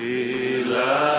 Sila.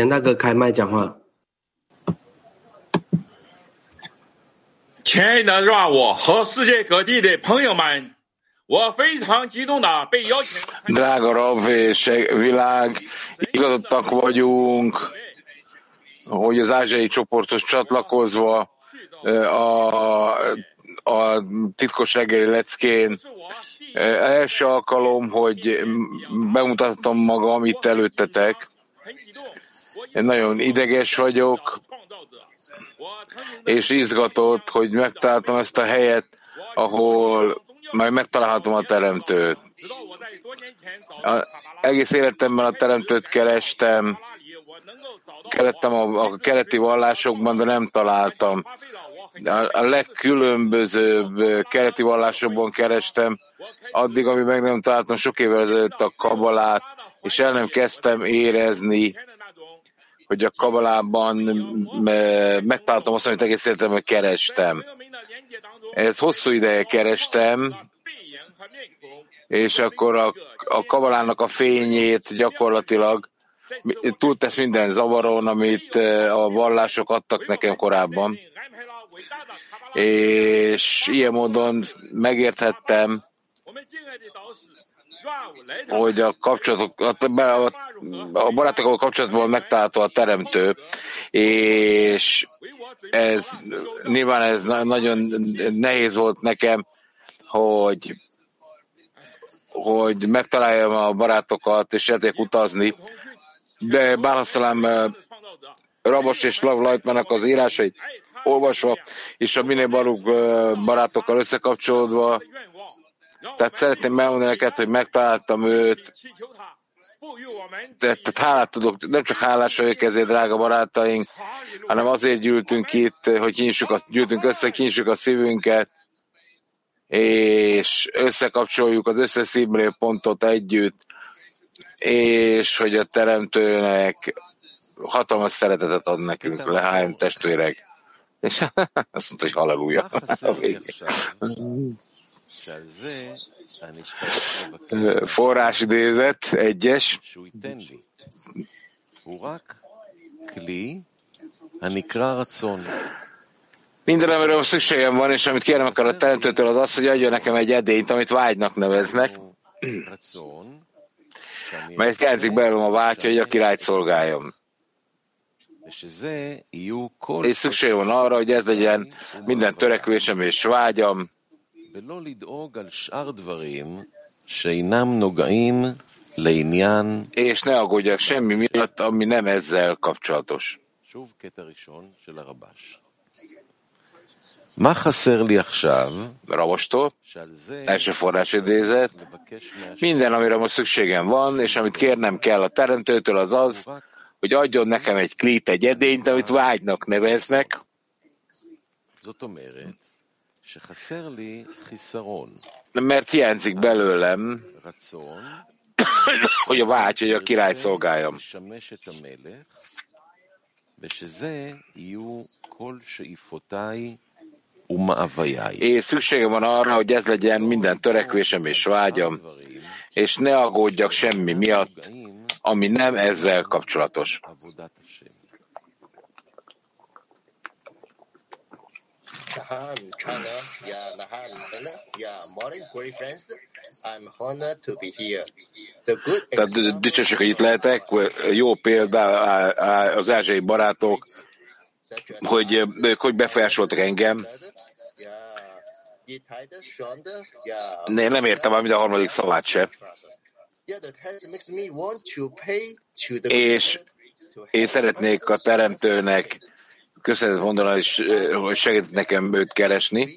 杨大哥开麦讲话。亲爱的 Ravo 和世界各地的朋友们，我非常激动的被邀请。Drága Rav és világ, igazodtak vagyunk, hogy az ázsiai csoportos csatlakozva a, a titkos reggeli leckén első alkalom, hogy bemutattam magam itt előttetek. Én nagyon ideges vagyok, és izgatott, hogy megtaláltam ezt a helyet, ahol majd megtalálhatom a teremtőt. A, egész életemben a teremtőt kerestem, kerettem a, a keleti vallásokban, de nem találtam. A, a legkülönbözőbb keleti vallásokban kerestem, addig, amíg meg nem találtam sok évvel ezelőtt a kabalát, és el nem kezdtem érezni, hogy a kabalában megtaláltam azt, amit egész életemben kerestem. Ez hosszú ideje kerestem, és akkor a, a kabalának a fényét gyakorlatilag túltesz minden zavaron, amit a vallások adtak nekem korábban. És ilyen módon megérthettem, hogy a kapcsolatok, a, a barátokkal kapcsolatban megtalálható a teremtő, és ez nyilván ez nagyon nehéz volt nekem, hogy hogy megtaláljam a barátokat, és érték utazni, de Bálhaszalám Rabos és Lav Lajtmának az írásait olvasva, és a minél baruk barátokkal összekapcsolódva, tehát szeretném elmondani neked, hogy megtaláltam őt, tehát, hálát tudok, nem csak hálás vagyok ezért, drága barátaink, hanem azért gyűltünk itt, hogy kinyissuk a, gyűltünk össze, kinyissuk a szívünket, és összekapcsoljuk az összes szívmérő pontot együtt, és hogy a teremtőnek hatalmas szeretetet ad nekünk, lehány testvérek. És azt mondta, hogy halleluja. Forrás idézet, egyes. Minden, amiről szükségem van, és amit kérem akar a teremtőtől, az az, hogy adjon nekem egy edényt, amit vágynak neveznek, melyet kelzik belőlem a vágy, hogy a királyt szolgáljam. és szükség van arra, hogy ez legyen minden törekvésem és vágyam, és ne aggódjak semmi miatt, ami nem ezzel kapcsolatos. Ravostól, első forrás idézet, minden, amire most szükségem van, és amit kérnem kell a teremtőtől, az az, hogy adjon nekem egy klít, egy edényt, amit vágynak neveznek, mert hiányzik belőlem, hogy a vágy, hogy a király szolgáljam. És szükségem van arra, hogy ez legyen minden törekvésem és vágyam, és ne aggódjak semmi miatt, ami nem ezzel kapcsolatos. Nahal, China, yeah, Nahal, yeah, morning, great friends. I'm honored to be here. Tehát dicsőség, hogy itt lehetek, jó példa az ázsiai barátok, hogy hogy befolyásoltak engem. Én nem értem mind a harmadik szavát se. És én szeretnék a teremtőnek köszönet mondani, és, hogy segít nekem őt keresni.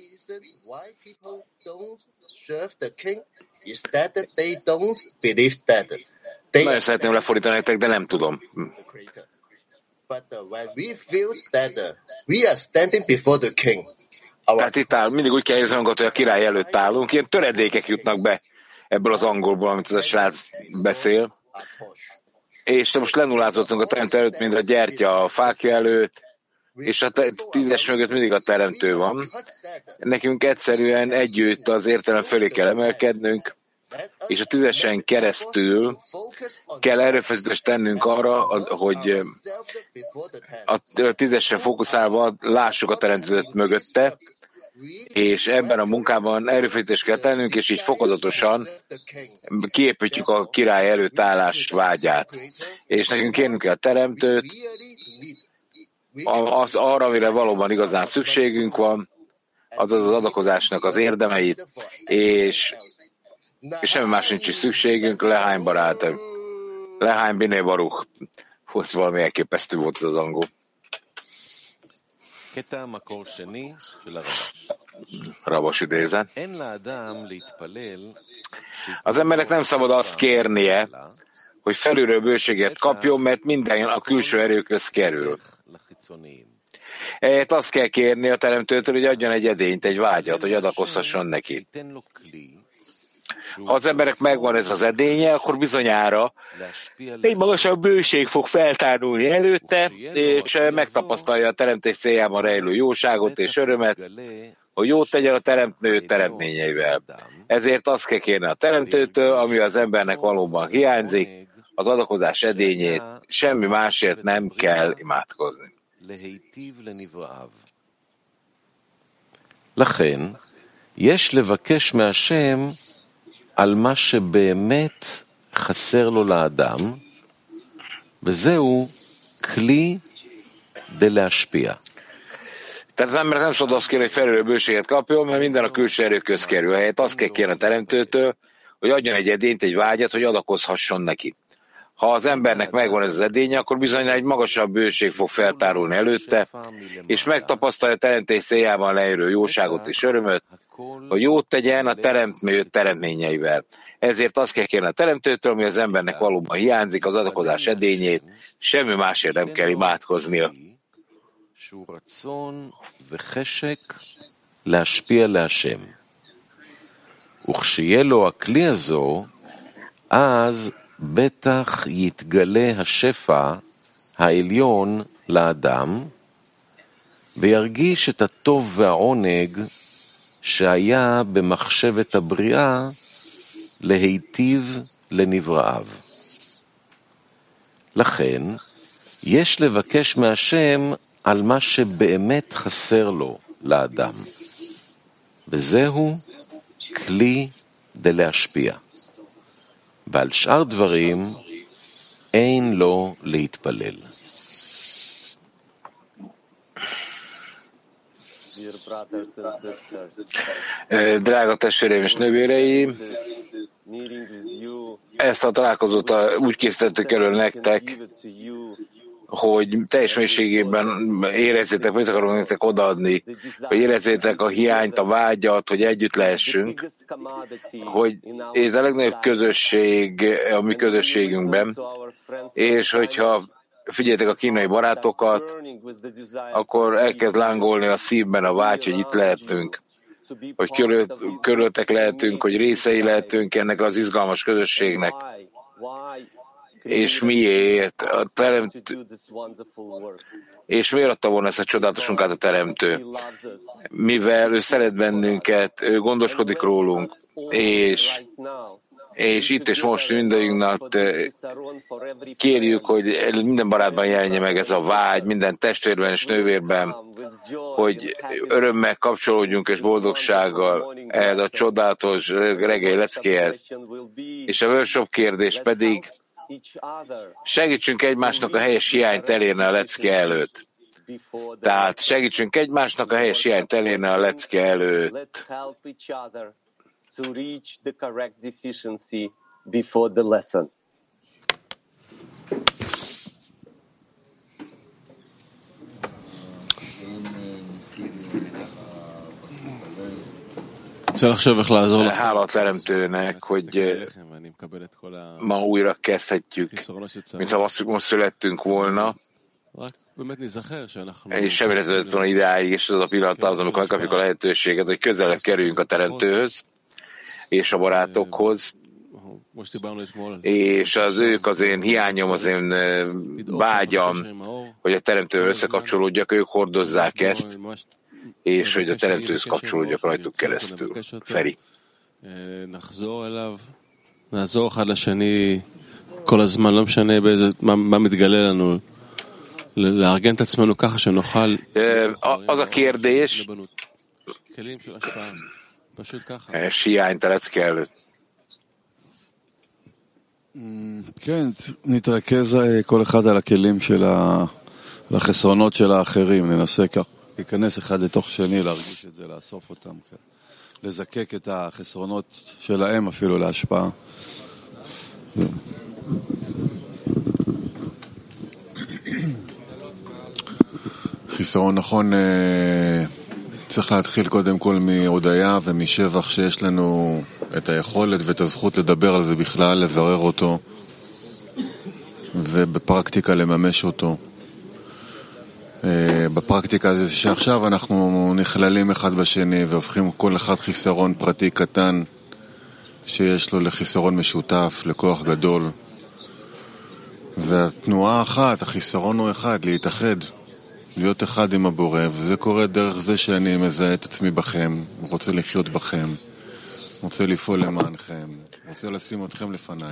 Nagyon szeretném lefordítani nektek, de nem tudom. Tehát itt áll, mindig úgy kell érezni magunkat, hogy a király előtt állunk, ilyen töredékek jutnak be ebből az angolból, amit az a srác beszél. És most lenullázottunk a teremtő előtt, mint a gyertya a fákja előtt, és a tízes mögött mindig a teremtő van. Nekünk egyszerűen együtt az értelem fölé kell emelkednünk, és a tízesen keresztül kell erőfeszítést tennünk arra, hogy a tízesen fókuszálva lássuk a teremtőt mögötte, és ebben a munkában erőfeszítést kell tennünk, és így fokozatosan kiépítjük a király előtt állás vágyát. És nekünk kérnünk kell a teremtőt, az arra, amire valóban igazán szükségünk van, azaz az adakozásnak az érdemeit, és, és semmi más nincs is szükségünk, lehány barát, lehány biné baruch. Hogy valami elképesztő volt az angol. Rabos idézet. Az embernek nem szabad azt kérnie, hogy felülről bőséget kapjon, mert minden a külső erőköz kerül. Ehhez azt kell kérni a teremtőtől, hogy adjon egy edényt, egy vágyat, hogy adakozhasson neki. Ha az emberek megvan ez az edénye, akkor bizonyára egy magasabb bőség fog feltárulni előtte, és megtapasztalja a teremtés céljában rejlő jóságot és örömet, hogy jót tegyen a teremtő teremtményeivel. Ezért azt kell kérni a teremtőtől, ami az embernek valóban hiányzik, az adakozás edényét, semmi másért nem kell imádkozni. לכן, יש לבקש מהשם על מה שבאמת חסר לו לאדם, וזהו כלי דלהשפיע. Tehát az ember nem szabad azt kérni, hogy felülő bőséget kapjon, mert minden a külső erőköz kerül. Helyett azt kell kérni a teremtőtől, hogy adjon egy edényt, egy vágyat, hogy adakozhasson neki. Ha az embernek megvan ez az edénye, akkor bizony egy magasabb bőség fog feltárulni előtte, és megtapasztalja a teremtés céljában leérő jóságot és örömöt, hogy jót tegyen a teremtmű teremtményeivel. Ezért azt kell kérni a teremtőtől, ami az embernek valóban hiányzik, az adakozás edényét, semmi másért nem kell imádkoznia. להשפיע להשם. וכשיהיה לו הכלי הזו, אז בטח יתגלה השפע העליון לאדם, וירגיש את הטוב והעונג שהיה במחשבת הבריאה להיטיב לנבראיו. לכן, יש לבקש מהשם על מה שבאמת חסר לו לאדם, וזהו כלי דלהשפיע. ועל שאר דברים אין לו להתפלל. Drága testvéreim és nővéreim, ezt a találkozót úgy készítettük elő nektek, hogy teljes mélységében érezzétek, mit akarunk nektek odaadni, hogy érezzétek a hiányt, a vágyat, hogy együtt lehessünk, hogy ez a legnagyobb közösség a mi közösségünkben, és hogyha figyeljetek a kínai barátokat, akkor elkezd lángolni a szívben a vágy, hogy itt lehetünk, hogy körülöttek lehetünk, hogy részei lehetünk ennek az izgalmas közösségnek és miért? A teremt... és miért adta volna ezt a csodálatos munkát a teremtő? Mivel ő szeret bennünket, ő gondoskodik rólunk, és és itt és most mindegyünknek kérjük, hogy minden barátban jelenje meg ez a vágy, minden testvérben és nővérben, hogy örömmel kapcsolódjunk és boldogsággal ehhez a csodálatos reggeli leckéhez. És a workshop kérdés pedig, Segítsünk egymásnak a helyes hiányt elérni a lecke előtt. Tehát segítsünk egymásnak a helyes hiányt elérni a lecke előtt. Hála a teremtőnek, hogy ma újra kezdhetjük, mintha most születtünk volna, és semmi ezelőtt volna ideáig, és az a pillanat az, amikor megkapjuk a lehetőséget, hogy közelebb kerüljünk a teremtőhöz és a barátokhoz, és az ők az én hiányom, az én vágyam, hogy a teremtő összekapcsolódjak, ők hordozzák ezt, és hogy a teremtőhöz kapcsolódjak rajtuk keresztül. Feri. נעזור אחד לשני כל הזמן, לא משנה באיזה, מה, מה מתגלה לנו, לארגן את עצמנו ככה שנוכל... Az a kérdés, כלים של השפעה, פשוט ככה. a lecke előtt. כן, נתרכז כל אחד על הכלים של החסרונות של האחרים, ננסה כך להיכנס אחד לתוך שני, להרגיש את זה, לאסוף אותם, כן. לזקק את החסרונות שלהם אפילו להשפעה. חיסרון נכון, צריך להתחיל קודם כל מהודיה ומשבח שיש לנו את היכולת ואת הזכות לדבר על זה בכלל, לברר אותו ובפרקטיקה לממש אותו. בפרקטיקה זה שעכשיו אנחנו נכללים אחד בשני והופכים כל אחד חיסרון פרטי קטן שיש לו לחיסרון משותף, לכוח גדול. והתנועה אחת, החיסרון הוא אחד, להתאחד, להיות אחד עם הבורא, וזה קורה דרך זה שאני מזהה את עצמי בכם, רוצה לחיות בכם, רוצה לפעול למענכם, רוצה לשים אתכם לפניי.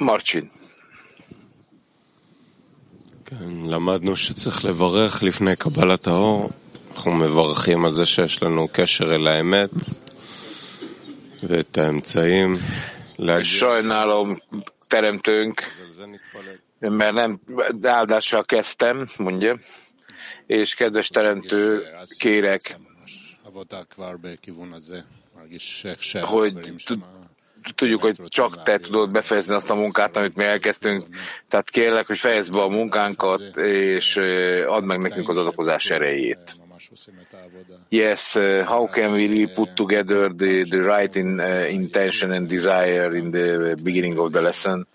מרצ'ין. כן, למדנו שצריך לברך לפני קבלת האור. אנחנו מברכים על זה שיש לנו קשר אל האמת ואת האמצעים Sajnálom, teremtőnk, mert nem áldással kezdtem, mondja, és kedves teremtő, kérek, hogy tudjuk, hogy csak te tudod befejezni azt a munkát, amit mi elkezdtünk. Tehát kérlek, hogy fejezd be a munkánkat, és add meg nekünk az adakozás erejét. Yes, uh, how can we really put together the, the right in, uh, intention and desire in the beginning of the lesson?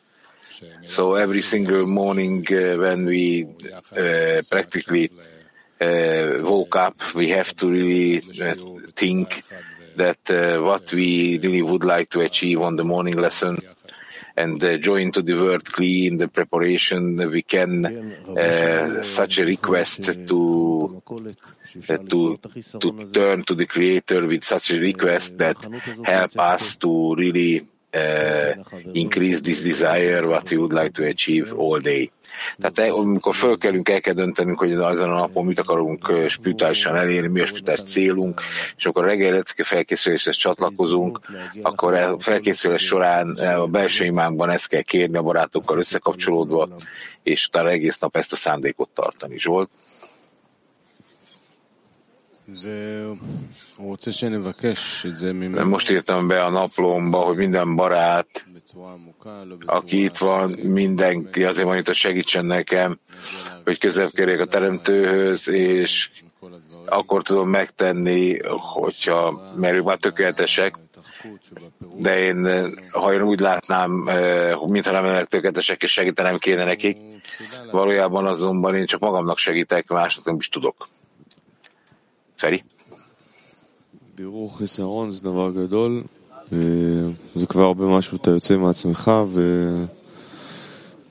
So every single morning uh, when we uh, practically uh, woke up, we have to really uh, think that uh, what we really would like to achieve on the morning lesson and uh, join to the word clean, the preparation, we can uh, such a request to, uh, to, to turn to the creator with such a request that help us to really uh, increase this desire, what we would like to achieve all day. Tehát amikor fölkelünk, el kell döntenünk, hogy azon a napon mit akarunk spirituálisan elérni, mi a spirituális célunk, és akkor reggel felkészüléshez csatlakozunk, akkor a felkészülés során a belső imánkban ezt kell kérni a barátokkal összekapcsolódva, és utána egész nap ezt a szándékot tartani. Zsolt? Most írtam be a naplómba, hogy minden barát, aki itt van, mindenki azért van itt, hogy segítsen nekem, hogy közel kérjek a Teremtőhöz, és akkor tudom megtenni, hogyha, mert ők már tökéletesek, de én, ha én úgy látnám, mintha nem lennek tökéletesek, és segítenem kéne nekik, valójában azonban én csak magamnak segítek, másnak nem is tudok. Feri? בירור חיסרון זה דבר גדול, זה כבר הרבה משהו, אתה יוצא מעצמך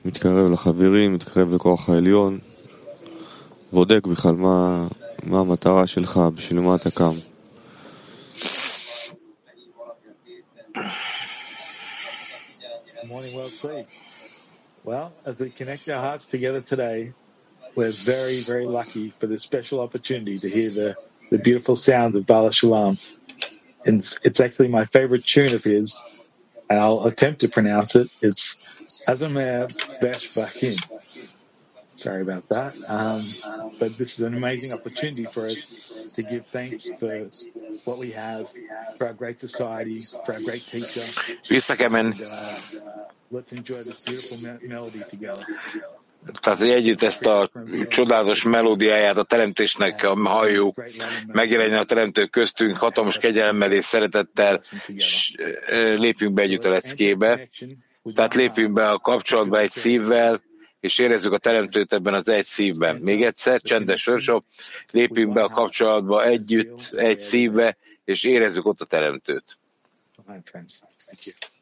ומתקרב לחברים, מתקרב לכוח העליון, בודק בכלל מה, מה המטרה שלך, בשביל מה אתה קם. Morning, well played. Well, as we connect our hearts together today, we're very, very lucky for this special opportunity to hear the, the beautiful sound of Bala Shalom. And it's, actually my favorite tune of his. I'll attempt to pronounce it. It's Azamer Besh Bakim. Sorry about that. Um, but this is an amazing opportunity for us to give thanks for what we have, for our great society, for our great teacher. And, uh, let's enjoy this beautiful me- melody together. Tehát, hogy együtt ezt a csodálatos melódiáját a teremtésnek halljuk, megjelenjen a teremtő köztünk hatalmas kegyelemmel és szeretettel, ö, lépjünk be együtt a leckébe. Tehát lépjünk be a kapcsolatba egy szívvel, és érezzük a teremtőt ebben az egy szívben. Még egyszer, csendes sorsok, lépjünk be a kapcsolatba együtt, egy szívbe, és érezzük ott a teremtőt. Thank you.